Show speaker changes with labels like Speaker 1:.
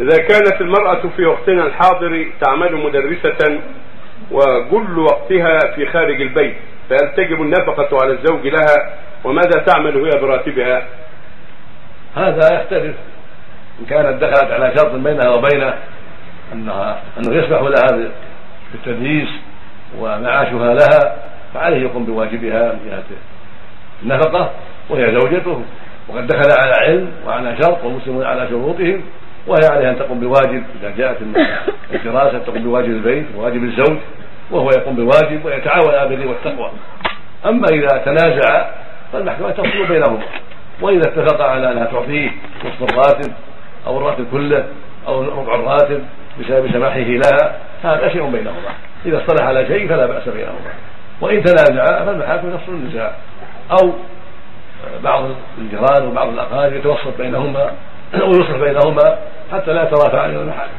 Speaker 1: إذا كانت المرأة في وقتنا الحاضر تعمل مدرسة وكل وقتها في خارج البيت فهل تجب النفقة على الزوج لها وماذا تعمل هي براتبها؟
Speaker 2: هذا يختلف إن كانت دخلت على شرط بينها وبينه أنها أنه يسمح لها بالتدريس ومعاشها لها فعليه يقوم بواجبها من جهة النفقة وهي زوجته وقد دخل على علم وعلى شرط والمسلمون على شروطهم وهي عليها أن تقوم بواجب إذا جاءت الدراسة تقوم بواجب البيت وواجب الزوج وهو يقوم بواجب ويتعاون على البر والتقوى. أما إذا تنازع فالمحكمة تفصل بينهما. وإذا اتفق على أنها تعطيه نصف الراتب أو الراتب كله أو ربع الراتب بسبب سماحه لها هذا شيء بينهما. إذا اصطلح على شيء فلا بأس بينهما. وإن تنازع فالمحاكم تفصل النزاع. أو بعض الجيران وبعض الأقارب يتوسط بينهما ويصلح بينهما حتى لا يترافع عن المحاكم